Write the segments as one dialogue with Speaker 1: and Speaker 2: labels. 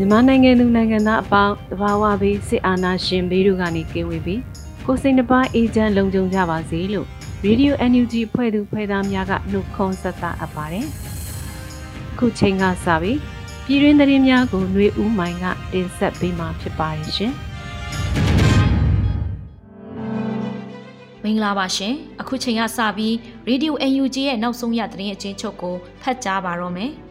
Speaker 1: မြန်မာနိုင်ငံသူနိုင်ငံသားအပေါင်းတဘာဝဘေးစစ်အာဏာရှင်ဘေးတို့ကနေကင်းဝေးပြီးကိုစိတ်နှပါအေဂျင့်လုံခြုံကြပါစေလို့ Radio NUG ဖွဲ့သူဖွဲ့သားများကနှုတ်ခွန်းဆက်တာအပ်ပါတယ်။ခုချိန်ကစပြီးပြည်တွင်းသတင်းများကိုຫນွေဦးမိုင်ကတင်ဆက်ပေးမှာဖြစ်ပါတယ်ရှင်။
Speaker 2: မင်္ဂလာပါရှင်။အခုချိန်ကစပြီး Radio NUG ရဲ့နောက်ဆုံးရသတင်းအချင်းချုပ်ကိုဖတ်ကြားပါတော့မယ်။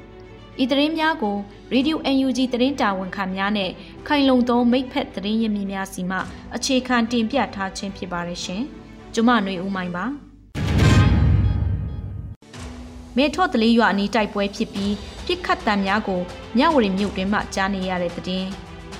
Speaker 2: ဤသတင်းများကို Radio UNG သတင်းတာဝန်ခံများနဲ့ခိုင်လုံသောမိဖက်သတင်းရင်းမြစ်များစီမှအခြေခံတင်ပြထားခြင်းဖြစ်ပါတယ်ရှင်။ကျမຫນွေဦးမိုင်းပါ။မေထော့တလေးရွာအနီးတိုက်ပွဲဖြစ်ပြီးပြစ်ခတ်တံများကိုမြဝရီမြို့တွင်မှကြားနေရတဲ့သတင်း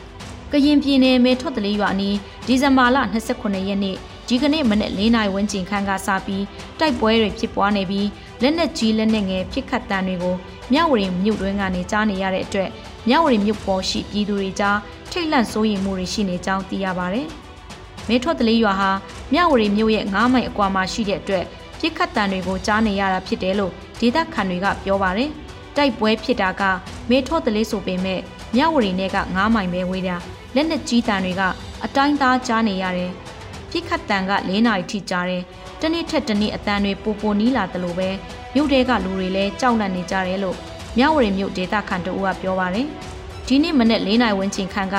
Speaker 2: ။ကရင်ပြည်နယ်မေထော့တလေးရွာအနီးဒီဇင်ဘာလ29ရက်နေ့ဒီကနေ့မနက်၄နာရီဝန်းကျင်ခန့်ကစပြီးတိုက်ပွဲတွေဖြစ်ပွားနေပြီးလက်နက်ကြီးလက်နက်ငယ်ပြစ်ခတ်တံတွေကို မြဝရီမြို့တွင်းကနေကြားနေရတဲ့အတွက်မြဝရီမြို့ပေါ်ရှိပြည်သူတွေကြားထိတ်လန့်စိုးရိမ်မှုတွေရှိနေကြောင်းသိရပါဗျ။မဲထွတ်တလေးရွာဟာမြဝရီမြို့ရဲ့9မိုင်အကွာမှာရှိတဲ့အတွက်ပြစ်ခတ်တံတွေကိုကြားနေရတာဖြစ်တယ်လို့ဒေသခံတွေကပြောပါတယ်။တိုက်ပွဲဖြစ်တာကမဲထွတ်တလေးဆိုပေမဲ့မြဝရီနယ်က9မိုင်ပဲဝေးတာလက်နက်ကြီးတံတွေကအတိုင်းသားကြားနေရတယ်။ပြစ်ခတ်တံက၄နာရီထိကြားတယ်။ တနေ့ထက်တနေ့အတန်တွေပိုပိုနီးလာတယ်လို့ပဲမြို့တဲကလူတွေလည်းကြောက်လန့်နေကြတယ်လို့မြဝရီမြို့ဒေသခံတို့ကပြောပါတယ်။ဒီနေ့မနေ့၄နိုင်ဝန်းကျင်ခန့်က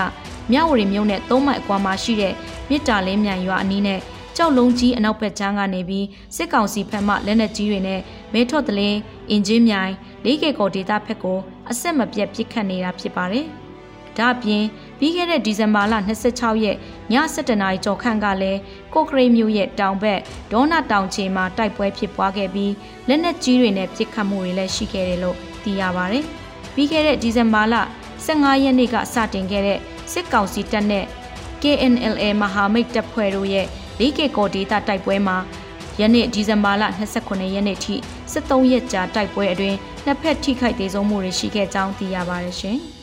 Speaker 2: မြဝရီမြို့နဲ့၃မိုင်အကွာမှာရှိတဲ့မြစ်တာလင်းမြန်ရွာအနီးနဲ့ကြောက်လုံးကြီးအနောက်ဘက်ချမ်းကနေပြီးစစ်ကောင်စီဖက်မှလက်နက်ကြီးတွေနဲ့မဲထော့တလင်းအင်ဂျင်မြိုင်လေးကေကောဒေတာဖက်ကိုအဆက်မပြတ်ပစ်ခတ်နေတာဖြစ်ပါတယ်။ဒါအပြင် ပြီးခဲ့တဲ့ဒီဇင်ဘာလ26ရက်ည7:00နာရီကျော်ခန့်ကလည်းကိုကရိတ်မြို့ရဲ့တောင်ဘက်ဒေါနာတောင်ချေမှာတိုက်ပွဲဖြစ်ပွားခဲ့ပြီးလက်နက်ကြီးတွေနဲ့ပစ်ခတ်မှုတွေလည်းရှိခဲ့တယ်လို့သိရပါတယ်။ပြီးခဲ့တဲ့ဒီဇင်ဘာလ15ရက်နေ့ကစတင်ခဲ့တဲ့စစ်ကောင်စီတပ်နဲ့ KNLA မဟာမိတ်တပ်ဖွဲ့တို့ရဲ့၄ကကောဒေတာတိုက်ပွဲမှာယနေ့ဒီဇင်ဘာလ29ရက်နေ့ထိ73ရက်ကြာတိုက်ပွဲအတွင်းနှစ်ဖက်ထိခိုက်သေးဆုံးမှုတွေရှိခဲ့ကြောင်းသိရပါတယ်ရှင်။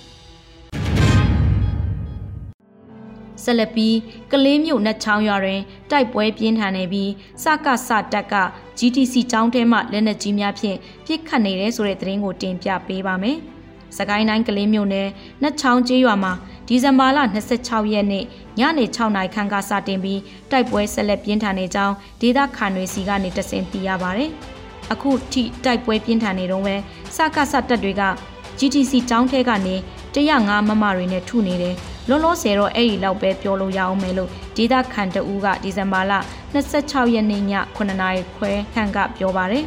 Speaker 2: ဆက်လက်ပြီးကလေးမြို့နှက်ချောင်းရွာတွင်တိုက်ပွဲပြင်းထန်နေပြီးစကစတပ်က GTC ကျောင်းထဲမှလက်နက်ကြီးများဖြင့်ပစ်ခတ်နေတဲ့ဆိုတဲ့သတင်းကိုတင်ပြပေးပါမယ်။စကိုင်းတိုင်းကလေးမြို့နယ်နှက်ချောင်းကျေးရွာမှာဒီဇင်ဘာလ26ရက်နေ့ညနေ6နာရီခန့်ကစတင်ပြီးတိုက်ပွဲဆက်လက်ပြင်းထန်နေကြောင်းဒေသခံတွေစီကနေတဆင်သိရပါဗျ။အခုထိတိုက်ပွဲပြင်းထန်နေတော့ပဲစကစတပ်တွေက GTC ကျောင်းထဲကနေ105မမတွေနဲ့ထုနေတယ်။ လွန်လို့ဆယ်တော့အဲ့ဒီလောက်ပဲပြောလို့ရအောင်မယ်လို့ဒေတာခန်တဦးကဒီဇင်ဘာလ26ရက်နေ့ည9နာရီခွဲခန့်ကပြောပါတယ်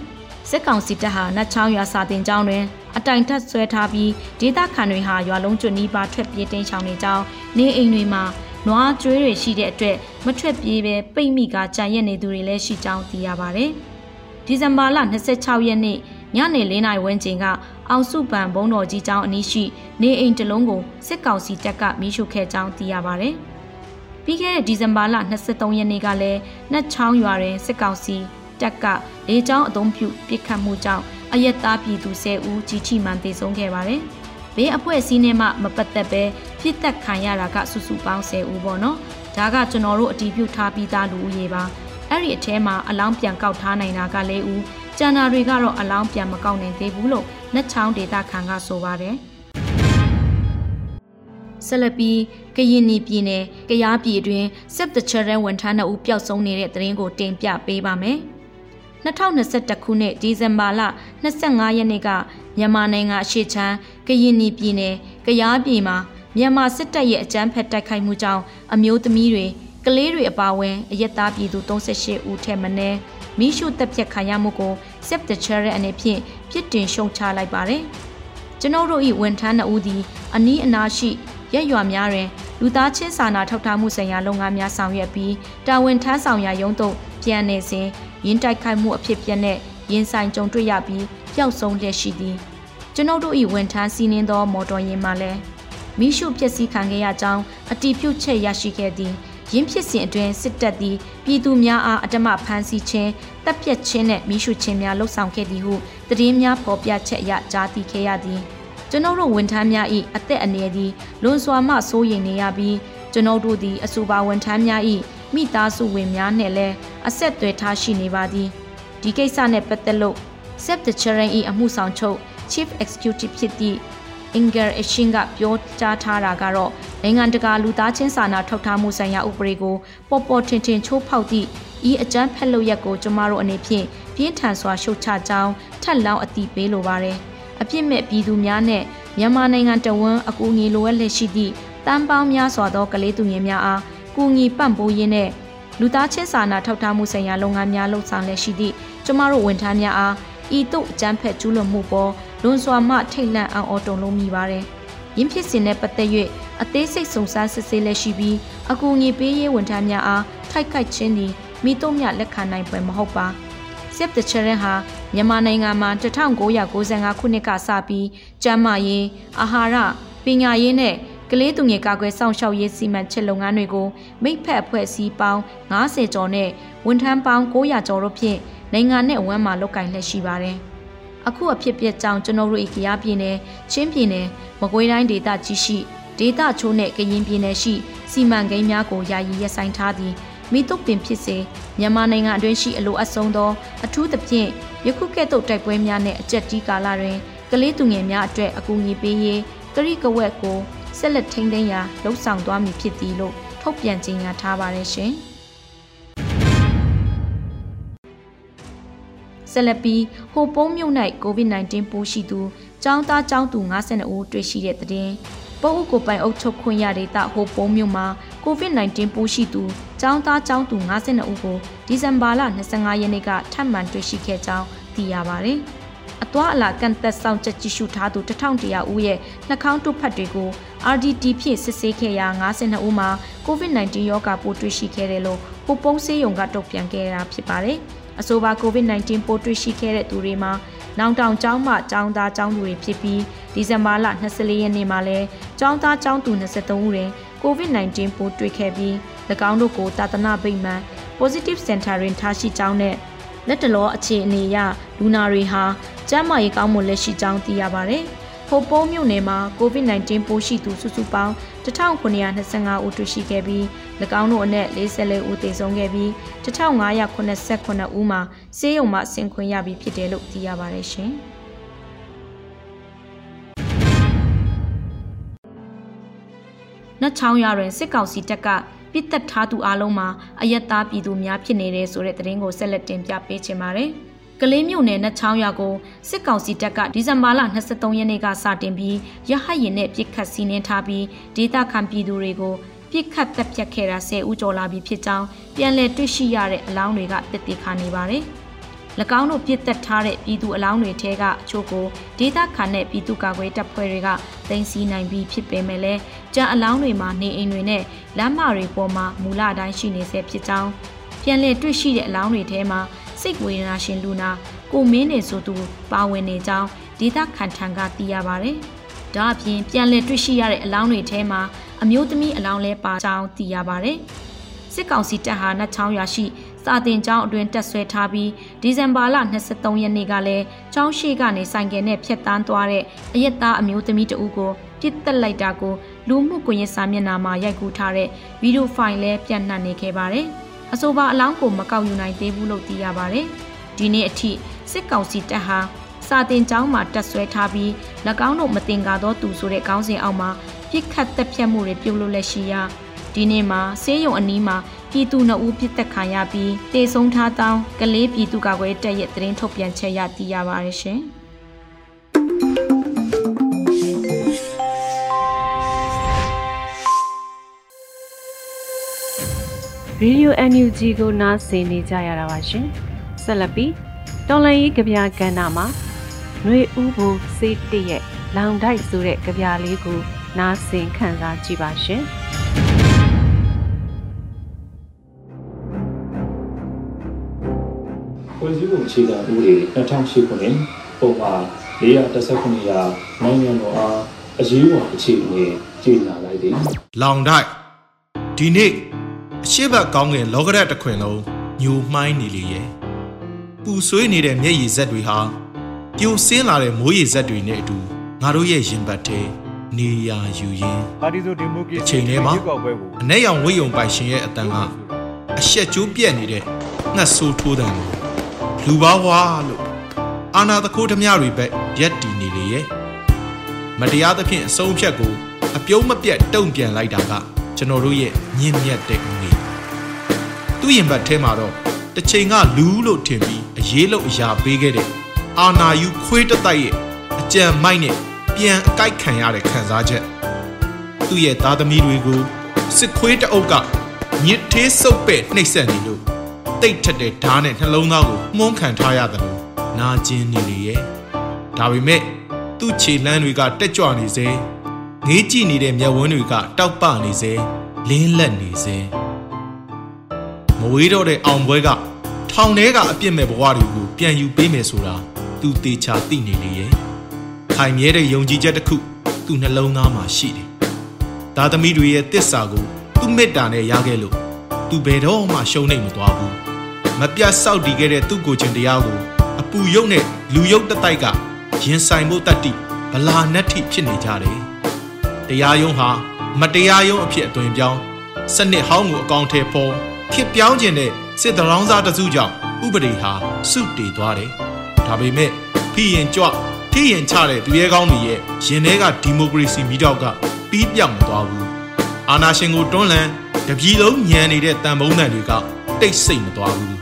Speaker 2: စစ်ကောင်စီတပ်ဟာနတ်ချောင်းရွာစာတင်ကျောင်းတွင်အတိုင်ထက်ဆွဲထားပြီးဒေသခံတွေဟာရွာလုံးကျွနီးပါထွက်ပြေးတင်းချောင်နေကြောင်းနေအိမ်တွေမှာနွားကျွေးတွေရှိတဲ့အတွက်မထွက်ပြေးပဲပိတ်မိကကြံရက်နေသူတွေလည်းရှိကြောင်းသိရပါတယ်။ဒီဇင်ဘာလ26ရက်နေ့ညနေ၄နာရီဝန်းကျင်က အောင်စုပံဘုံတော်ကြီးကျောင်းအနီးရှိနေအိမ်တလုံးကိုစစ်ကောင်စီတပ်ကမီးရှို့ခဲ့ကြောင်းသိရပါဗျ။ပြီးခဲ့တဲ့ဒီဇင်ဘာလ23ရက်နေ့ကလည်းနှက်ချောင်းရွာတွင်စစ်ကောင်စီတပ်ကလေကြောင်းအုံပြုပစ်ခတ်မှုကြောင့်အရက်သားပြည်သူ10ဦးကြီးချိမှန်သေဆုံးခဲ့ပါတယ်။ဘေးအဖွဲ့အစည်းနဲ့မှမပတ်သက်ပဲပြစ်တက်ခံရတာကစုစုပေါင်း10ဦးပေါ့နော်။ဒါကကျွန်တော်တို့အတီးပြုတ်ထားပြီးသားလူဦးရေပါ။အဲ့ဒီအထဲမှာအလောင်းပြန်ကောက်ထားနိုင်တာက၄ဦး ကျန်တာတွေကတော့အလောင်းပြန်မကောက်နိုင်သေးဘူးလို့နှက်ချောင်းဒေတာခံကဆိုပါတယ်ဆက်လက်ပြီးကရင်နီပြည်နယ်ကရားပြည်အတွင်း Save the Children ဝန်ထမ်း2ဦးပျောက်ဆုံးနေတဲ့သတင်းကိုတင်ပြပေးပါမယ်။2021ခုနှစ်ဒီဇင်ဘာလ25ရက်နေ့ကမြန်မာနိုင်ငံအရှေ့ချမ်းကရင်ပြည်နယ်ကရားပြည်မှာမြန်မာစစ်တပ်ရဲ့အကြမ်းဖက်တိုက်ခိုက်မှုကြောင့်အမျိုးသမီးတွေ ကလေးတွေအပါအဝင်အရက်သားပြည်သူ38ဦးထက်မနည်းမိရှုတပ်ဖြတ်ခံရမှုကို Save the Children အနေဖြင့်ပြစ်တင်ရှုံချလိုက်ပါတယ်။ကျွန်ုပ်တို့၏ဝန်ထမ်း2ဦးသည်အနီးအနားရှိရက်ရွာများတွင်လူသားချင်းစာနာထောက်ထားမှုဆိုင်ရာလုပ်ငန်းများဆောင်ရွက်ပြီးတာဝန်ထမ်းဆောင်ရာရုံးသို့ပြန်နေစဉ်ရင်းတိုက်ခိုက်မှုအဖြစ်ပြက်နဲ့ရင်ဆိုင်ကြုံတွေ့ရပြီးပျောက်ဆုံးလျက်ရှိသည်ကျွန်ုပ်တို့၏ဝန်ထမ်းစီးနင်းသောမော်တော်ယာဉ်မှလည်းမိရှုပျက်စီးခံခဲ့ရကြောင်းအတီးပြုတ်ချက်ရရှိခဲ့သည် ရင်းဖြစ်စဉ်အတွင်းစစ်တပ်သည်ပြည်သူများအားအတမဖမ်းဆီးခြင်းတပ်ပြတ်ခြင်းနဲ့မိရှုခြင်းများလှုပ်ဆောင်ခဲ့သည်ဟုသတင်းများဖော်ပြချက်အရကြားသိခဲ့ရသည်ကျွန်ုပ်တို့ဝန်ထမ်းများ၏အသက်အန္တရာယ်သည်လွန်စွာမှစိုးရိမ်နေရပြီးကျွန်ုပ်တို့သည်အဆိုပါဝန်ထမ်းများ၏မိသားစုဝင်များနှင့်လည်းအဆက်အသွယ်ထားရှိနေပါသည်ဒီကိစ္စနှင့်ပတ်သက်လို့ Save the Children ၏အမှုဆောင်ချုပ် Chief Executive ဖြစ်သည့် Inger Eshin ကပြောကြားထားတာကတော့နိုင်ငံတကာလူသားချင်းစာနာထောက်ထားမှုဆိုင်ရာဥပဒေကိုပေါ်ပေါ်ထင်ထင်ချိုးဖောက်သည့်ဤအကြမ်းဖက်လုပ်ရက်ကိုကျမတို့အနေဖြင့်ပြင်းထန်စွာရှုတ်ချကြောင်းထပ်လောင်းအတိပေးလိုပါတယ်။အပြစ်မဲ့ပြည်သူများနဲ့မြန်မာနိုင်ငံတဝန်းအကူအညီလိုအပ်လက်ရှိသည့်တန်ပေါင်းများစွာသောကလေးသူငယ်များအားကူညီပံ့ပိုးရင်းနဲ့လူသားချင်းစာနာထောက်ထားမှုဆိုင်ရာလုပ်ငန်းများလှုပ်ဆောင်လက်ရှိသည့်ကျမတို့ဝန်ထမ်းများအားဤသို့အကြမ်းဖက်ကျူးလွန်မှုပေါ် လွန်စွာမှထိတ်လန့်အောင်အော်တုံလုံးမိပါတယ်။ရင်းဖြစ်စဉ်နဲ့ပတ်သက်၍အသေးစိတ်စုံစမ်းစစ်ဆေးလက်ရှိပြီးအကူအညီပေးရေးဝန်ထမ်းများအားထိုက်ခိုက်ခြင်းသည်မိတို့မြလက်ခံနိုင်ပွဲမဟုတ်ပါ။ Save the Children ဟာမြန်မာနိုင်ငံမှာ1995ခုနှစ်ကစပြီးကျန်းမာရေးအာဟာရပညာရေးနဲ့ကလေးသူငယ်ကာကွယ်စောင့်ရှောက်ရေးစီမံချက်လုပ်ငန်းတွေကိုမိဖက်အဖွဲ့အစည်းပေါင်း90ကျော်နဲ့ဝန်ထမ်းပေါင်း900ကျော်တို့ဖြင့်နိုင်ငံနဲ့ဝမ်းမှာလုပ်ကင်လက်ရှိပါတယ်။ အခုအဖြစ်ပြက်ကြောင့်ကျွန်တော်တို့၏ကရားပြည်နယ်ချင်းပြည်နယ်မကွေးတိုင်းဒေသကြီးရှိဒေသချိုးနဲ့ကရင်ပြည်နယ်ရှိစီမံကိန်းများကိုယာယီရပ်ဆိုင်းထားသည်မိတုပ်ပင်ဖြစ်စေမြန်မာနိုင်ငံအတွင်းရှိအလိုအဆုံးသောအထူးသဖြင့်ယခုကဲ့သို့တိုက်ပွဲများနဲ့အကြက်တီးကာလတွင်ကလေးသူငယ်များအတွက်အကူအညီပေးရေးကရိကဝက်ကိုဆက်လက်ထိန်းသိမ်းရာလှုံ့ဆော်သွားမည်ဖြစ်သည်လို့ထုတ်ပြန်ကြေညာထားပါတယ်ရှင်။ ဆက်လက်ပြီးဟိုပုံးမြို့၌ကိုဗစ် -19 ပိုးရှိသူကျောင်းသားကျောင်းသူ52ဦးတွေ့ရှိတဲ့တဲ့တင်ပုတ်အုပ်ကိုပိုင်အုပ်ချုပ်ခွင့်ရဒေသဟိုပုံးမြို့မှာကိုဗစ် -19 ပိုးရှိသူကျောင်းသားကျောင်းသူ52ဦးကိုဒီဇင်ဘာလ25ရက်နေ့ကထပ်မံတွေ့ရှိခဲ့ကြောင်းသိရပါတယ်။အသွားအလာကန့်သက်ဆောင်ချက်ကြည့်ရှုထားသူ1100ဦးရဲ့နှာခေါင်းတုပ်ဖတ်တွေကို RDT ဖြင့်စစ်ဆေးခဲ့ရာ52ဦးမှာ COVID-19 ရောဂါပိုးတွေ့ရှိခဲ့တယ်လို့ဟိုပုံးဆေးရုံကတုံ့ပြန်ခဲ့တာဖြစ်ပါတယ်။ အဆိုပါ COVID-19 ပိုးတွေ့ရှိခဲ့တဲ့သူတွေမှာနောင်တောင်ကျောင်းမှကျောင်းသားကျောင်းသူတွေဖြစ်ပြီးဒီဇင်ဘာလ24ရက်နေ့မှာလဲကျောင်းသားကျောင်းသူ23ဦးတွင် COVID-19 ပိုးတွေ့ခဲ့ပြီး၎င်းတို့ကိုတာသနာဗိမာန် Positive Center တွင်ထားရှိကြောင်းနဲ့လက်တလောအခြေအနေအရလူနာတွေဟာကျန်းမာရေးကောင်းမွန်လက်ရှိကြောင်းသိရပါတယ်။ဖိုပိုးမြို့နယ်မှာ COVID-19 ပိုးရှိသူစုစုပေါင်း1925ဦးတွေ့ရှိခဲ့ပြီး၎ င်းတို့အနက်44ဦးသေဆုံးခဲ့ပြီး1589ဦးမှာဆေးရုံမှဆင်ခွင့်ရပြီးဖြစ်တယ်လို့သိရပါတယ်ရှင်။နတ်ချောင်းရွာတွင်စစ်ကောင်စီတပ်ကပြစ်တက်ထားသူအလုံးမှာအယက်သားပြည်သူများဖြစ်နေတဲ့ဆိုတဲ့သတင်းကိုဆက်လက်တင်ပြပေးချင်ပါတယ်။ကလေးမြို့နယ်နဲ့ချောင်းရွာကိုစစ်ကောင်စီတပ်ကဒီဇင်ဘာလ23ရက်နေ့ကစတင်ပြီးရဟတ်ရင်နဲ့ပြစ်ခတ်စီးနင်းထားပြီးဒေသခံပြည်သူတွေကို ပြစ်ခတ်တပ်ဖြတ်ခဲ့တာ10ဦးကျော်လာပြီဖြစ်ကြောင်းပြန်လည်တွေ့ရှိရတဲ့အလောင်းတွေကတည်တည်ခါနေပါတယ်။၎င်းတို့ပြစ်တက်ထားတဲ့ပြည်သူအလောင်းတွေထဲကအချို့ကိုဒေသခံနဲ့ပြည်သူ့ကာကွယ်တပ်ဖွဲ့တွေကတင်စီနိုင်ပြီးဖြစ်ပေမဲ့လည်းကြံအလောင်းတွေမှာနေအိမ်တွေနဲ့လမ်းမတွေပေါ်မှာမူလအတိုင်းရှိနေဆဲဖြစ်ကြောင်းပြန်လည်တွေ့ရှိတဲ့အလောင်းတွေထဲမှာစိတ်ဝေဒနာရှင်လူနာကိုမင်းနေဆိုသူပါဝင်နေကြောင်းဒေသခံထံကသိရပါဗျ။ဒါအပြင်ပြန်လည်တွေ့ရှိရတဲ့အလောင်းတွေထဲမှာ အမျိုးသမီးအလောင်းလဲပါကြောင်းသိရပါဗျ။စစ်ကောင်စီတပ်ဟာနတ်ချောင်းရွာရှိစာတင်ကျောင်းအတွင်းတက်ဆွဲထားပြီးဒီဇင်ဘာလ23ရက်နေ့ကလည်းကျောင်းရှိကနေဆိုင်ကယ်နဲ့ဖျက်တမ်းသွားတဲ့အရက်သားအမျိုးသမီးတဦးကိုပြစ်တက်လိုက်တာကိုလူမှုကွန်ရက်စာမျက်နှာမှာရိုက်ကူးထားတဲ့ဗီဒီယိုဖိုင်လည်းပြန့်နှံ့နေခဲ့ပါတယ်။အဆိုပါအလောင်းကိုမကောက်ယူနိုင်သေးဘူးလို့သိရပါတယ်။ဒီနေ့အထိစစ်ကောင်စီတပ်ဟာစာတင်ကျောင်းမှာတက်ဆွဲထားပြီး၎င်းတို့မတင်ကားသောသူဆိုတဲ့ခေါင်းစဉ်အောက်မှာ ပြစ်ခတ်တက်ဖြတ်မှုတွေပြုလုပ်လက်ရှိရာဒီနေ့မှာဆေးရုံအနီးမှာပြည်သူနှုတ်ဦးပြစ်တက်ခံရပြီးတေဆုံးထားတောင်းကလေးပြည်သူ့ကာကွယ်တပ်ရဲ့သတင်းထုတ်ပြန်ချက်ရသိရပါတယ်ရှင်။
Speaker 1: Radio NUG ကိုနားဆင်နေကြရတာပါရှင်။ဆက်လက်ပြီးတော်လန်ကြီးကြပြကဏ္ဍမှာຫນွေဥဘူစေးတရဲ့လောင်တိုက်ဆိုတဲ့ကြပြလေးကို နားဆင်ခံစားကြည့်ပါရှင်။
Speaker 3: ဖွဲ့စည်းပုံအခြေခံဥပဒေ2008ခုနှစ်ပုံမှာ419ရာနိုင်ငံတော်အားအရေးပေါ်အခြေအနေကြေညာလိုက်သည်
Speaker 4: လောင်တိုက်ဒီနေ့အရှိတ်ကောင်းကင်လောကရက်တစ်ခွင်လုံးညိုမှိုင်းနေလေရဲ့ပူဆွေးနေတဲ့မျက်ရည်ဇက်တွေဟာပြိုဆင်းလာတဲ့မိုးရည်ဇက်တွေနဲ့အတူငါတို့ရဲ့ရင်ဘတ်ထဲ နေရာယူရင်း
Speaker 5: ပါတီစုဒီမိုကရေစီ
Speaker 4: အချိန်ထဲမှာ
Speaker 5: ရွေးကောက်ပွဲကို
Speaker 4: အ내ရောင်ဝိယုံပိုင်ရှင်ရဲ့အတန်ကအရှက်ကျိုးပြက်နေတဲ့ငှက်ဆိုးထိုးတယ်လို့လူပါဝါလို့အာနာတခိုးဓမြတွေပဲရက်တီနေလေရဲ့မတရားသဖြင့်အဆုံးဖြတ်ကိုအပြုံးမပြတ်တုံ့ပြန်လိုက်တာကကျွန်တော်တို့ရဲ့ညင်မြတ်တဲ့ငွေသူ့ရင်ဘတ်ထဲမှာတော့တစ်ချိန်ကလူလို့ထင်ပြီးအရေးလို့အရာပေးခဲ့တဲ့အာနာယူခွေးတတိုက်ရဲ့အကြံမိုက်နဲ့ ပြန်အကိုက်ခံရတဲ့ခံစားချက်သူ့ရဲ့သားသမီးတွေကိုစစ်ခွေးတအုပ်ကညစ်သေးစုပ်ပဲ့နှိပ်စက်နေလို့တိတ်ထက်တဲ့ဓားနဲ့နှလုံးသားကိုမှုန်းခံထားရတယ်လို့နာကျင်နေလေရဲ့ဒါပေမဲ့သူ့ခြေလှမ်းတွေကတက်ကြွနေစေငေးကြည့်နေတဲ့မျက်ဝန်းတွေကတောက်ပနေစေလင်းလက်နေစေမဝေးတော့တဲ့အောင်ပွဲကထောင်ထဲကအပြစ်မဲ့ဘဝတွေကိုပြန်ယူပေးမယ်ဆိုတာသူတေချာသိနေလေရဲ့ ခိုင်မြဲတဲ့ယုံကြည်ချက်တစ်ခုသူ့နှလုံးသားမှာရှိတယ်သားသမီးတွေရဲ့တစ္ဆာကိုသူ့မေတ္တာနဲ့ရခဲ့လို့သူဘယ်တော့မှရှုံးနိုင်မသွားဘူးမပြတ်စောက်တည်ခဲ့တဲ့သူ့ကိုယ်ချင်းတရားကိုအပူရုပ်နဲ့လူရုပ်တစ်တိုက်ကရင်ဆိုင်မှုတတ်တိဗလာနတ်ထိဖြစ်နေကြတယ်တရားယုံဟာမတရားယုံအဖြစ်အသွင်ပြောင်းစနစ်ဟောင်းကိုအကောင့်ထဲပေါ်ခစ်ပြောင်းခြင်းတဲ့စစ်တရောင်းစားတစုကြောင့်ဥပဒေဟာစုတည်သွားတယ်ဒါပေမဲ့ဖိရင်ကြွ ထိရင်ချတဲ့သူရဲကောင်းတွေရဲ့ရင်ထဲကဒီမိုကရေစီမိတော့ကပြီးပြောက်မသွားဘူးအာနာရှင်ကိုတွန်းလှန်တပြည်လုံးညံနေတဲ့တန်ဖုံးတန်တွေကတိတ်ဆိတ်မသွားဘူး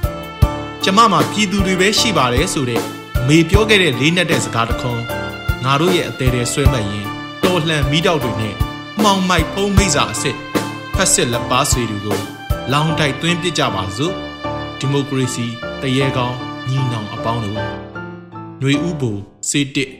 Speaker 4: ကျမမှာပြည်သူတွေပဲရှိပါတယ်ဆိုတဲ့မေပြောခဲ့တဲ့လေးနဲ့တဲ့စကားတခွန်းငါတို့ရဲ့အသေးသေးဆွဲမှတ်ရင်တော်လှန်မိတော့တွေနဲ့မှောင်မိုက်ဖုံးမိစာအစ်စ်ဖက်စစ်လက်ပါဆွေတွေကိုလောင်တိုက်သွင်းပစ်ကြပါစို့ဒီမိုကရေစီတရေကောင်းညီနောင်အပေါင်းတို့ ຫນွေဥပူစေတစ်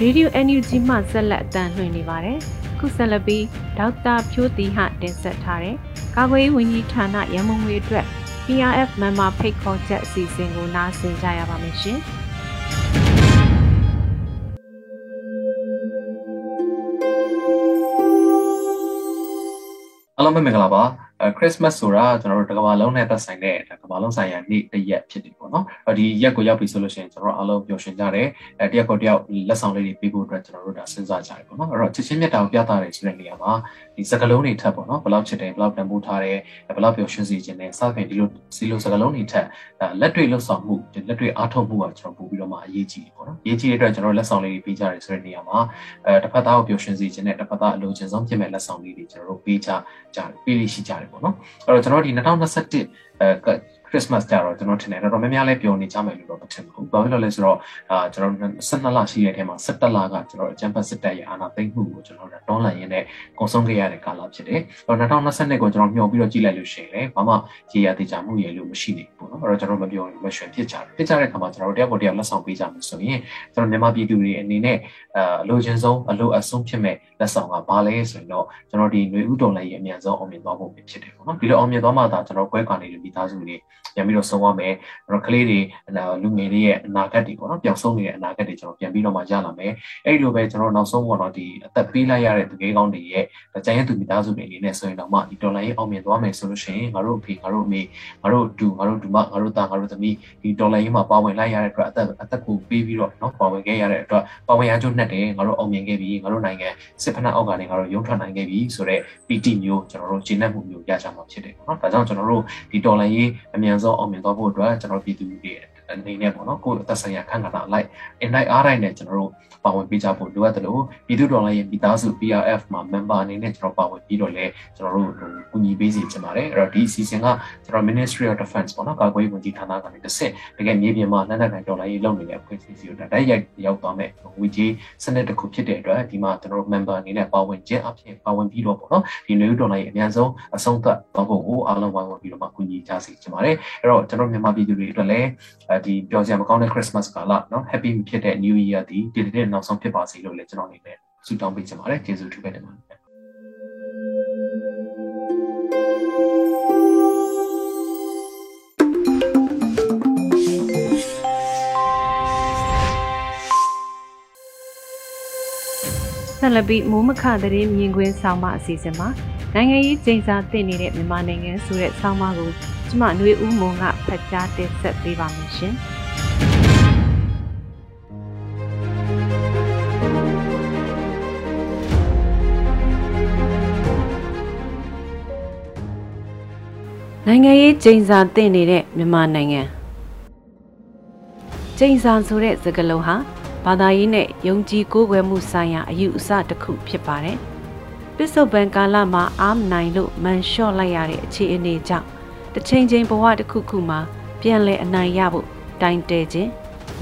Speaker 1: ရေဒီယို NUG မှဆက်လက်အတန်းလွှင့်နေပါတယ်။ခုဆက်လက်ပြီးဒေါက်တာဖြိုးတီဟတင်ဆက်ထားတဲ့ကာကွယ်ရေးဝန်ကြီးဌာနရန်မုံငွေအတွက် PRF မြန်မာဖိတ်ခေါ်ချက်အစီအစဉ်ကိုနားဆင်ကြရပါမယ်ရှင်။
Speaker 6: အားလုံးပဲမင်္ဂလာပါအဲ ခရစ်မတ်ဆိုတာကျွန်တော်တို့တစ်ကမ္ဘာလုံးနဲ့သက်ဆိုင်တဲ့တစ်ကမ္ဘာလုံးဆိုင်ရာနေ့တစ်ရက်ဖြစ်တယ်ပေါ့နော်အဲဒီရက်ကိုရောက်ပြီဆိုလို့ရှိရင်ကျွန်တော်တို့အားလုံးပျော်ရွှင်ကြတယ်အဲတယောက်ကိုတယောက်လက်ဆောင်လေးတွေပေးဖို့အတွက်ကျွန်တော်တို့ဒါစဉ်းစားကြတယ်ပေါ့နော်အဲ့တော့ချစ်ချင်းမြတ်တာကိုပြသတယ်ဆိုတဲ့နေရာမှာဒီစကလုံးတွေထပ်ပေါ့နော်ဘယ်လောက်ချစ်တယ်ဘယ်လောက်တန်ဖိုးထားတယ်ဘယ်လောက်ပျော်ရွှင်စေခြင်းနဲ့စသဖြင့်ဒီလိုစီလိုစကလုံးတွေထပ်ဒါလက်တွေ့လှုပ်ဆောင်မှုဒီလက်တွေ့အားထုတ်မှုကကျွန်တော်ပို့ပြီးတော့မှအရေးကြီးတယ်ပေါ့နော်အရေးကြီးတဲ့အတွက်ကျွန်တော်တို့လက်ဆောင်လေးတွေပေးကြတယ်ဆိုတဲ့နေရာမှာအဲတစ်ဖက်သားကိုပျော်ရွှင်စေခြင်းနဲ့တစ်ဖက်သားအလိုချင်ဆုံးဖြစ်မဲ့လက်ဆောင်လေးတွေကျွန်တော်တို့ပေးကြကြတယ်ပေးလိရှိကြတယ်ပေါ့နော်အဲ့တော့ကျွန်တော်ဒီ2021အဲ ခရစ်စမတ်ကြတော့ကျွန်တော်ထင်တယ်တော်တော်များများလဲပြောနေကြမယ်လို့တော့မထင်ဘူး။ဘာဖြစ်လို့လဲဆိုတော့အာကျွန်တော်12လရှိတဲ့ထဲမှာ17လကကျွန်တော်အကြံဖတ်စစ်တပ်ရဲ့အာဏာသိမ်းမှုကိုကျွန်တော်တွန်းလှန်ရင်းနဲ့ကုန်ဆုံးခဲ့ရတဲ့ကာလဖြစ်တယ်။အဲ့တော့2022ကိုကျွန်တော်မျှော်ပြီးတော့ကြည့်လိုက်လို့ရှိရင်လည်းဘာမှရေရာတေချာမှုရေလို့မရှိနေဘူးပေါ့နော်။အဲ့တော့ကျွန်တော်မပြောမရွှင်ဖြစ်ကြတယ်။ဖြစ်ကြတဲ့အခါမှာကျွန်တော်တယောက်ကိုတယောက်လက်ဆောင်ပေးကြမယ်ဆိုရင်ကျွန်တော်မြန်မာပြည်သူတွေအနေနဲ့အလိုချင်ဆုံးအလိုအဆုံးဖြစ်မဲ့လက်ဆောင်ကဘာလဲဆိုရင်တော့ကျွန်တော်ဒီຫນွေဥတုံလိုက်ရဲ့အမြန်ဆုံးအောင်မြင်သွားဖို့ဖြစ်တယ်ပေါ့နော်။ဒီလိုအောင်မြင်သွားမှသာကျွန်တော်ကွဲကွာနေတဲ့မိသားစုတွေပြန်ပြီးတော့ဆုံးသွားမယ်။ကျွန်တော်ကလေးတွေလူငယ်တွေရဲ့အနာဂတ်တွေပေါ့နော်။ပျောက်ဆုံးနေတဲ့အနာဂတ်တွေကျွန်တော်ပြန်ပြီးတော့မှရလာမယ်။အဲ့ဒီလိုပဲကျွန်တော်နောက်ဆုံးပေါ့နော်ဒီအသက်ပေးလိုက်ရတဲ့သူငယ်ကောင်းတွေရဲ့ကြံရတဲ့သူမိသားစုတွေအနေနဲ့ဆိုရင်တော့မှဒီဒေါ်လာရေးအောင်မြင်သွားမယ်ဆိုလို့ရှိရင်ငါတို့အဖေငါတို့အမေငါတို့ဒူငါတို့ဒူမငါတို့သားငါတို့သမီးဒီဒေါ်လာရေးမှာပါဝင်လိုက်ရတဲ့အတွက်အသက်အသက်ကိုပေးပြီးတော့နော်ပါဝင်ခဲ့ရတဲ့အတွက်ပါဝင်အားကျိုးနဲ့တယ်ငါတို့အောင်မြင်ခဲ့ပြီငါတို့နိုင်ငံစစ်ဖက်နှက်အောက်ကနေငါတို့ရုံးထွက်နိုင်ခဲ့ပြီဆိုတော့ PT မျိုးကျွန်တော်တို့ဂျင်းနဲ့မှုမျိုးရကြမှာဖြစ်တယ်နော်ဒါကြောင့်ကျွန်တော်တို့ဒီဒေါ်လာရေးအမြန်မြန်ဆုံးအောင်မြင်သွားဖို့အတွက်ကျွန်တော်ပြည်သူတွေ အနေနဲ့ပေါ့နော်ကိုယ်အသက်ဆိုင်ရာခန့်ကဏ္ဍလိုက်အင်လိုက်အားတိုင်းနဲ့ကျွန်တော်တို့ပါဝင်ပေးကြဖို့လိုအပ်တယ်လို့ပြည်သူ့တော်လှန်ရေးမိသားစု PRF မှာ member အနေနဲ့ကျွန်တော်ပါဝင်ပြီးတော့လည်းကျွန်တော်တို့ကူညီပေးစီချင်ပါတယ်အဲ့တော့ဒီ season ကကျွန်တော် Ministry of Defense ပေါ့နော်ကာကွယ်ရေးဝန်ကြီးဌာနကနေတစ်ဆင့်တကယ်မြေပြင်မှာလက်နက်ကိုင်တော်လှန်ရေးလုပ်နေတဲ့အဖွဲ့အစည်းစီကိုတိုက်ရိုက်ရောက်သွားမယ်ဝီကြီးစနစ်တစ်ခုဖြစ်တဲ့အတွက်ဒီမှာကျွန်တော်တို့ member အနေနဲ့ပါဝင်ခြင်းအဖြစ်ပါဝင်ပြီးတော့ပေါ့နော်ဒီနေဦးတော်လှန်ရေးအများဆုံးအဆုံးသတ်သွားဖို့ကိုအားလုံးဝိုင်းဝန်းပြီးတော့မှကူညီကြစီချင်ပါတယ်အဲ့တော့ကျွန်တော်မြန်မာပြည်သူတွေအတွက်လည်းဒီပျော်စရာမကောင်းတဲ့ Christmas ကာလနော် Happy ဖြစ်တဲ့ New Year ဒီဒီတဲ့နောက်ဆုံးဖြစ်ပါစေလို့လည်းကျွန်တော်အနေနဲ့ဆုတောင်းပေးချင်ပါတယ်ကျေးဇူးထူးပဲတင်ပါတယ်
Speaker 1: ဆက်လက်ပြီးမိုးမခတဲ့မြင်ကွင်းဆောင်းပါအစီအစဉ်မှာ နိုင်ငံရေးကျင်းစာတင်နေတဲ့မြန်မာနိုင်ငံဆိုတဲ့ဆောင်းပါကိုကျမຫນွေဦးမွန်ကဖတ်ကြားတင်ဆက်ပေးပါမယ်ရှင်။နိုင်ငံရေးကျင်းစာတင်နေတဲ့မြန်မာနိုင်ငံကျင်းစာဆိုတဲ့စကားလုံးဟာဘာသာရေးနဲ့ယုံကြည်ကိုးကွယ်မှုဆိုင်ရာအယူအဆတစ်ခုဖြစ်ပါတယ်။ ပစ္စုပန်ကာလမှာအားမနိုင်လို့မန်လျှော့လိုက်ရတဲ့အခြေအနေကြောင့်တစ်ချိန်ချိန်ဘဝတစ်ခုခုမှာပြန်လည်အနိုင်ရဖို့တိုင်တဲခြင်း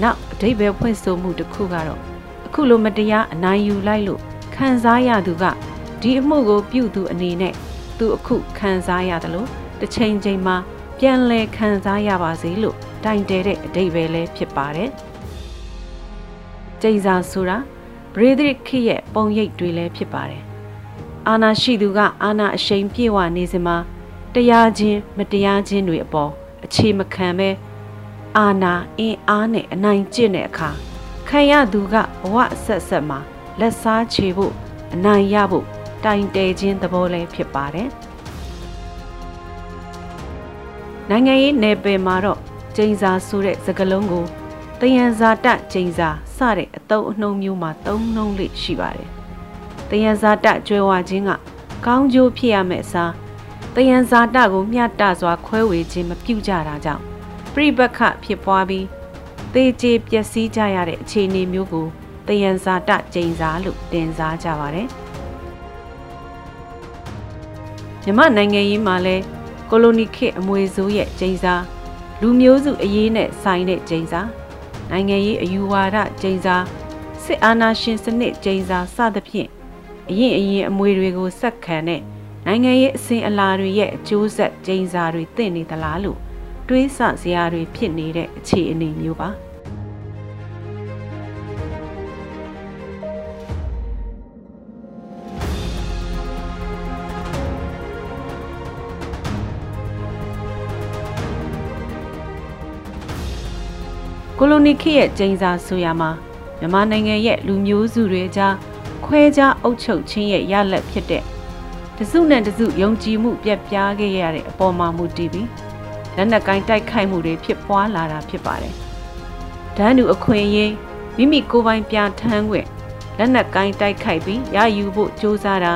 Speaker 1: နောက်အတိတ်ပဲဖွင့်ဆိုမှုတစ်ခုကတော့အခုလိုမတရားအနိုင်ယူလိုက်လို့ခံစားရသူကဒီအမှုကိုပြုသူအနေနဲ့သူအခုခံစားရတယ်လို့တစ်ချိန်ချိန်မှာပြန်လည်ခံစားရပါစေလို့တိုင်တဲတဲ့အတိတ်ပဲလည်းဖြစ်ပါတယ်။ကျိန်စာဆိုတာဘရေဒရစ်ခရဲ့ပုံရိပ်တွေလည်းဖြစ်ပါတယ်။ အာနာရှိသူကအာနာအရှိန်ပြေဝနေစမှာတရားချင်းမတရားချင်းတွေအပေါ်အခြေမခံပဲအာနာအင်းအားနဲ့အနိုင်ကျင့်တဲ့အခါခံရသူကဘဝဆက်ဆက်မှာလက်စားချေဖို့အနိုင်ရဖို့တိုင်တဲခြင်းသဘောလည်းဖြစ်ပါတယ်။နိုင်ငံရေးနယ်ပယ်မှာတော့ကျိန်စာဆိုတဲ့စကားလုံးကိုတယံဇာတကျိန်စာစတဲ့အတုံးအနှုံမျိုးမှာသုံးနှုံးလေးရှိပါတယ်။ တယံဇာတကျွဲဝခြင်းကကောင်းကျိုးဖြစ်ရမယ့်အစားတယံဇာတကိုမျှတစွာခွဲဝေခြင်းမပြုကြတာကြောင့်ပြိပခဖြစ်ပွားပြီးသေကျေပျက်စီးကြရတဲ့အခြေအနေမျိုးကိုတယံဇာတကျိန်စာလို့တင်စားကြပါတယ်။မြမနိုင်ငံရေးမှာလဲကိုလိုနီခေတ်အမွေဆိုးရဲ့ကျိန်စာလူမျိုးစုအရေးနဲ့ဆိုင်တဲ့ကျိန်စာနိုင်ငံရေးအယူဝါဒကျိန်စာစစ်အာဏာရှင်စနစ်ကျိန်စာစသဖြင့် အရင်အရင်အမွေတွေကိုစက်ခံတဲ့နိုင်ငံရေးအစဉ်အလာတွေရဲ့အကျိုးဆက်ကျိန်စာတွေတင့်နေသလားလို့တွေးဆစရာတွေဖြစ်နေတဲ့အခြေအနေမျိုးပါကိုလိုနီခေတ်ရဲ့ကျင်းစာဆိုရမှာမြန်မာနိုင်ငံရဲ့လူမျိုးစုတွေကြား ခွဲခြားအုပ်ချုပ်ခြင်းရဲ့ရလဒ်ဖြစ်တဲ့တစုနဲ့တစုယုံကြည်မှုပြတ်ပြားခဲ့ရတဲ့အပေါ်မှာမူတည်ပြီးလက်နက်ကိုင်းတိုက်ခိုက်မှုတွေဖြစ်ပွားလာတာဖြစ်ပါတယ်။ဒန်းတူအခွင့်အရေးမိမိကိုယ်ပိုင်ပြဋ္ဌာန်းခွင့်လက်နက်ကိုင်းတိုက်ခိုက်ပြီးရယူဖို့ကြိုးစားတာ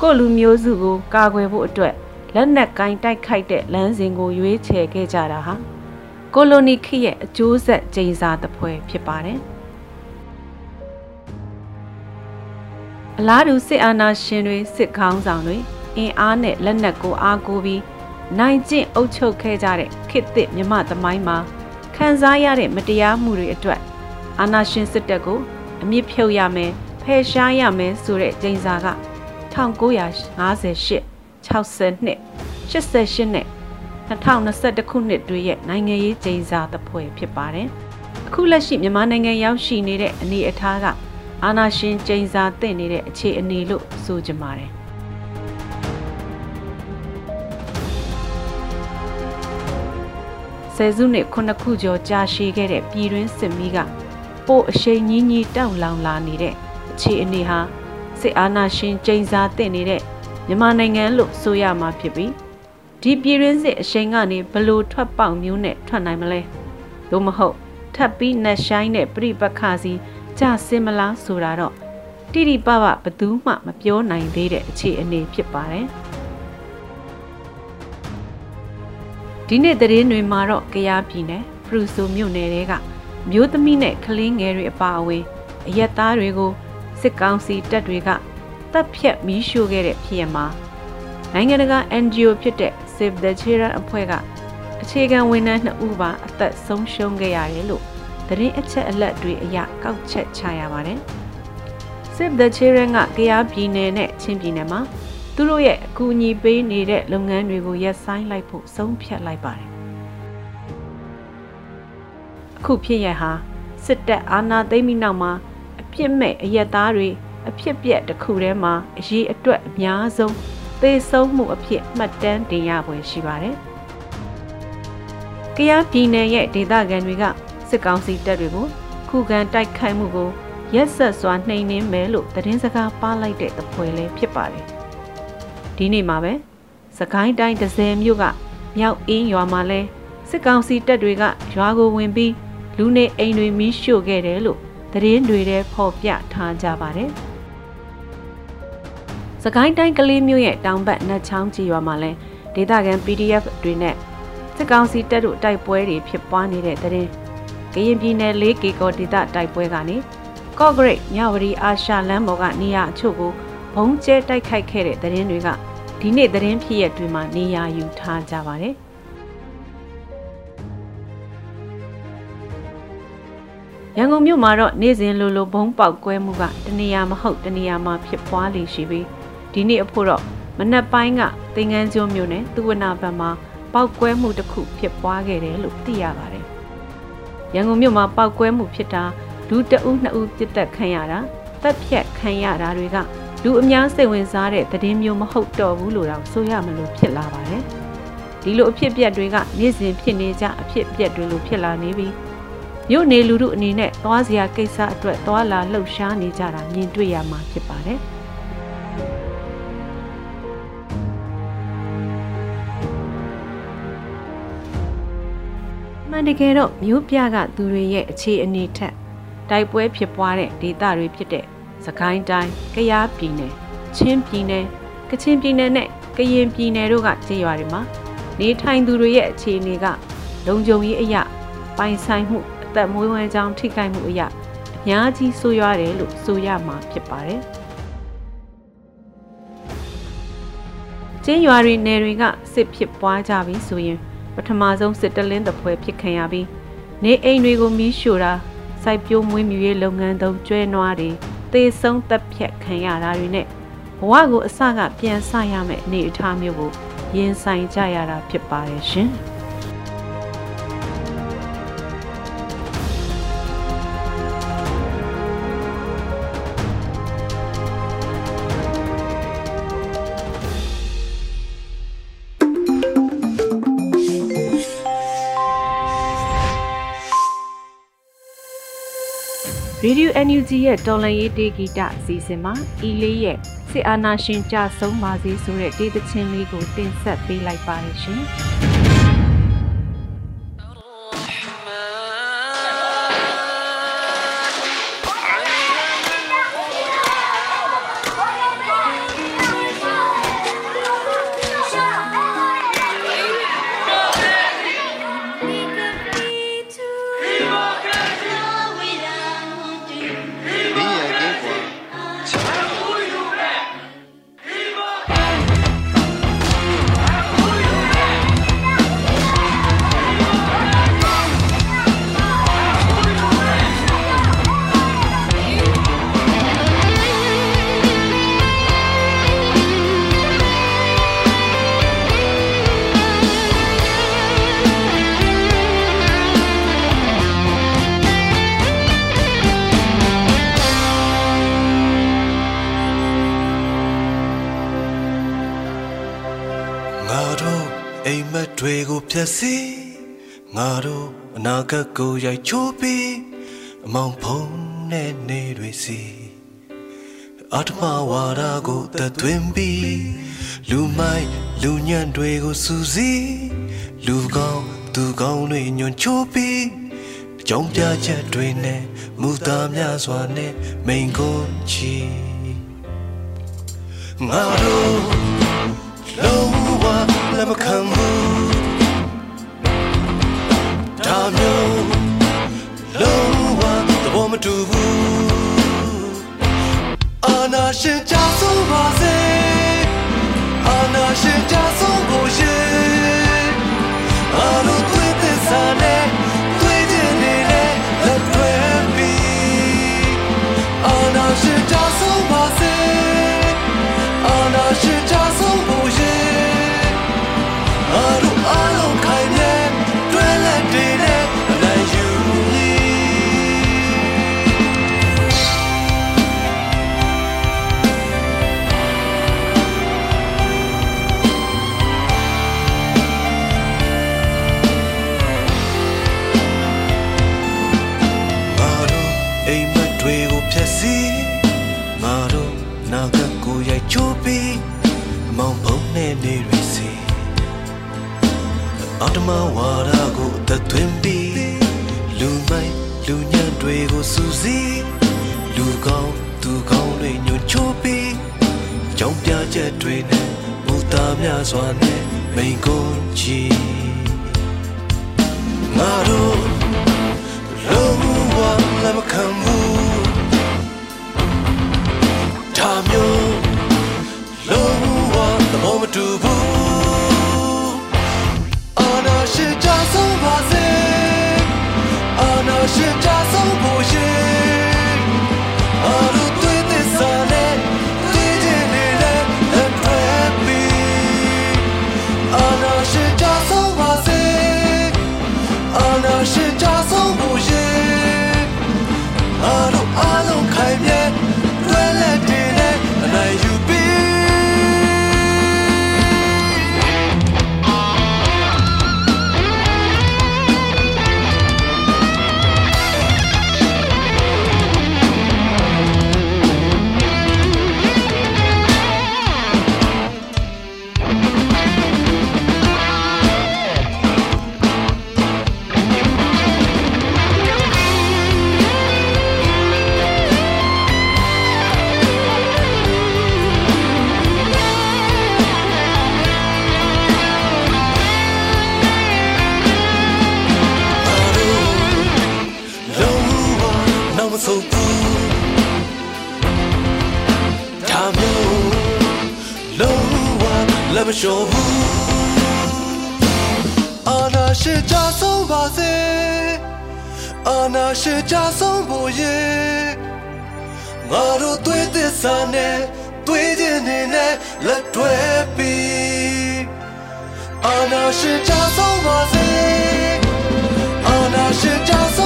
Speaker 1: ကိုလူမျိုးစုကိုကာကွယ်ဖို့အတွက်လက်နက်ကိုင်းတိုက်ခိုက်တဲ့လမ်းစဉ်ကိုရွေးချယ်ခဲ့ကြတာဟာကိုလိုနီခေတ်ရဲ့အကျိုးဆက်ကျိန်စာတစ်ပွဲဖြစ်ပါတယ်။ အလားတူစစ်အာဏာရှင်တွေစစ်ခေါင်းဆောင်တွေအင်အားနဲ့လက်နက်ကိုအားကိုးပြီးနိုင်ကျင့်အုပ်ချုပ်ခဲ့ကြတဲ့ခေတ်သစ်မြမသမိုင်းမှာခံစားရတဲ့မတရားမှုတွေအတွက်အာဏာရှင်စစ်တပ်ကိုအမြင့်ဖြုတ်ရမယ်ဖယ်ရှားရမယ်ဆိုတဲ့ကျိန်စာက1958 60နှစ်88နဲ့2021ခုနှစ်တွေရဲ့နိုင်ငံရေးကျိန်စာသဖွယ်ဖြစ်ပါတယ်။အခုလက်ရှိမြန်မာနိုင်ငံရောက်ရှိနေတဲ့အနေအထားက အာနာရှင်ကျိန်စာတင့်နေတဲ့အခြေအနေလို့ဆိုကြပါတယ်ဆယ်စုနှစ်ခုနှစ်ခုကျော်ကြာရှည်ခဲ့တဲ့ပြည်တွင်းစစ်မီးကပို့အရှိန်ကြီးကြီးတောက်လောင်လာနေတဲ့အခြေအနေဟာစစ်အာဏာရှင်ကျိန်စာတင့်နေတဲ့မြန်မာနိုင်ငံလို့ဆိုရမှာဖြစ်ပြီးဒီပြည်တွင်းစစ်အရှိန်ကနေဘလို့ထွက်ပေါက်မျိုးနဲ့ထွက်နိုင်မလဲသို့မဟုတ်ထပ်ပြီးနှက်ဆိုင်တဲ့ပြိပခါစီ ကြစင်မလားဆိုတာတော့တိတိပပဘသူမှမပြောနိုင်သေးတဲ့အခြေအနေဖြစ်ပါတယ်ဒီနေ့သတင်းတွေမှာတော့ကြရားပြည်နယ်ဖရူဆိုမြို့နယ်တွေကမျိုးသမီးနဲ့ကလေးငယ်တွေအပါအဝင်အရက်သားတွေကိုစစ်ကောင်စီတပ်တွေကတပ်ဖြတ်မီးရှို့ခဲ့တဲ့ဖြစ်ရမှာနိုင်ငံတကာ NGO ဖြစ်တဲ့ Save the Children အဖွဲ့ကအခြေခံဝန်ထမ်း2ဦးပါအသက်ဆုံးရှုံးခဲ့ရတယ်လို့ သတင်းအချက်အလက်တွေအရကောက်ချက်ချရပါတယ်။ Save the Children ကကရားပြည်နယ်နဲ့ချင်းပြည်နယ်မှာသူတို့ရဲ့အကူအညီပေးနေတဲ့လုပ်ငန်းတွေကိုရပ်ဆိုင်းလိုက်ဖို့ဆုံးဖြတ်လိုက်ပါတယ်။အခုဖြစ်ရဟာစစ်တပ်အာဏာသိမ်းပြီးနောက်မှာအပြစ်မဲ့အရက်သားတွေအဖြစ်ပြက်တစ်ခုထဲမှာအရေးအတွက်အများဆုံးသေဆုံးမှုအဖြစ်မှတ်တမ်းတင်ရပွဲရှိပါတယ်။ကယားပြည်နယ်ရဲ့ဒေသခံတွေက စစ်ကောင်စီတပ်တွေကိုခုခံတိုက်ခိုက်မှုကိုရက်ဆက်စွာနှိမ်နင်းမယ်လို့သတင်းစကားပါလိုက်တဲ့သပွဲလေးဖြစ်ပါတယ်။ဒီနေ့မှာပဲစကိုင်းတိုင်းဒဇယ်မြို့ကမြောက်အင်းရွာမှာလဲစစ်ကောင်စီတပ်တွေကရွာကိုဝင်ပြီးလူနေအိမ်တွေမီးရှို့ခဲ့တယ်လို့သတင်းတွေထဲဖော်ပြထားကြပါတယ်။စကိုင်းတိုင်းကလေးမြို့ရဲ့တောင်ဘက်နှက်ချောင်းကြီးရွာမှာလဲဒေသခံ PDF တွေနဲ့စစ်ကောင်စီတပ်တို့တိုက်ပွဲတွေဖြစ်ပွားနေတဲ့တဲ့ ကရင်ပြည်နယ်၄ကီကောဒေသတိုက်ပွဲကနေကော့ဂရိတ်မြဝတီအာရှလမ်းပေါ်ကနေရာအချို့ကိုဘုံကျဲတိုက်ခိုက်ခဲ့တဲ့သတင်းတွေကဒီနေ့သတင်းဖြစ်ရက်တွေမှာနေရာယူထားကြပါတယ်ရန်ကုန်မြို့မှာတော့နေ့စဉ်လိုလိုဘုံပေါက်ကွဲမှုကတနေရာမဟုတ်တနေရာမှာဖြစ်ပွားလေရှိပြီးဒီနေ့အဖို့တော့မနက်ပိုင်းကသင်္ကန်းကျွန်းမြို့နယ်သူဝနာဘက်မှာပောက်ကွဲမှုတစ်ခုဖြစ်ပွားခဲ့တယ်လို့သိရပါတယ်။ ရန်ကုန်မြို့မှာပောက်ကွဲမှုဖြစ်တာလူတအုပ်နှစ်ဦးပြစ်တက်ခံရတာတပ်ဖြတ်ခံရတာတွေကလူအများစိတ်ဝင်စားတဲ့သတင်းမျိုးမဟုတ်တော့ဘူးလို့တော့ဆိုရမလို့ဖြစ်လာပါတယ်။ဒီလိုအဖြစ်အပျက်တွေကနေ့စဉ်ဖြစ်နေကြအဖြစ်အပျက်တွေလိုဖြစ်လာနေပြီးမြို့နေလူတို့အနေနဲ့သွားစရာကိစ္စအတွက်သွားလာလှုပ်ရှားနေကြတာမြင်တွေ့ရမှာဖြစ်ပါတယ်။ တကယ်တော့မြို့ပြကသူတွေရဲ့အခြေအနေထက်တိုက်ပွဲဖြစ်ပွားတဲ့ဒေသတွေဖြစ်တဲ့စကိုင်းတိုင်း၊ကယားပြည်နယ်၊ချင်းပြည်နယ်၊ကချင်ပြည်နယ်နဲ့ကရင်ပြည်နယ်တို့ကကျေးရွာတွေမှာနေထိုင်သူတွေရဲ့အခြေအနေကလုံခြုံရေးအရာပိုင်ဆိုင်မှုအသက်မွေးဝမ်းကြောင်းထိခိုက်မှုအရာအများကြီးဆိုးရွားတယ်လို့ဆိုရမှာဖြစ်ပါတယ်။ကျင်းရွာတွေနယ်တွေကစစ်ဖြစ်ပွားကြပြီဆိုရင် ပထမဆုံးစစ်တလင်းတပွဲဖြစ်ခံရပြီးနေအိမ်တွေကိုမီးရှို့တာစိုက်ပျိုးမွေးမြူရေးလုပ်ငန်းသုံးကျွဲနွားတွေသေဆုံးတပ်ဖြတ်ခံရတာတွေနဲ့ဘဝကိုအစကပြန်ဆရမယ့်အနေအထားမျိုးကိုရင်ဆိုင်ကြရတာဖြစ်ပါတယ်ရှင်။ Radio NUG ရဲ့တော်လန်ရေးတေဂီတအစီအစဉ်မှာအီလေးရဲ့စစ်အာဏာရှင်ကြဆုံးပါစေဆိုတဲ့တေးသချင်းလေးကိုတင်ဆက်ပေးလိုက်ပါရရှင်။။
Speaker 5: ငါ အနာဂတ်ကိုရိုက်ချိုးပြီးအမောင်ဖုံးတဲ့နေတွေစီအတ္တမဝါဒကိုတသွင်းပြီးလူမိုက်လူညံ့တွေကိုစူးစီးလူကောင်းသူကောင်းတွေညွန်ချိုးပြီးကြောင်ပြချက်တွေနဲ့မူသားများစွာနဲ့မိန်ကွန်းချီငါတို့လုံးဝလက်မခံဘူး မျိုးလုံးဝသဘောမတူဘူးအာနာရှင်ကြဆုံးပါစေအာနာရှင်ကြဆုံးကိုရှင်အာရုံ သဘော ရှင်ကြဆုံးဖို့ရေငါတို့တွေ့သစ္စာနဲ့တွေ့ခြင်းနေနဲ့လက်တွဲပြီးအာနာရှင်ကြဆုံးပါစေအာနာရှင်ကြဆုံး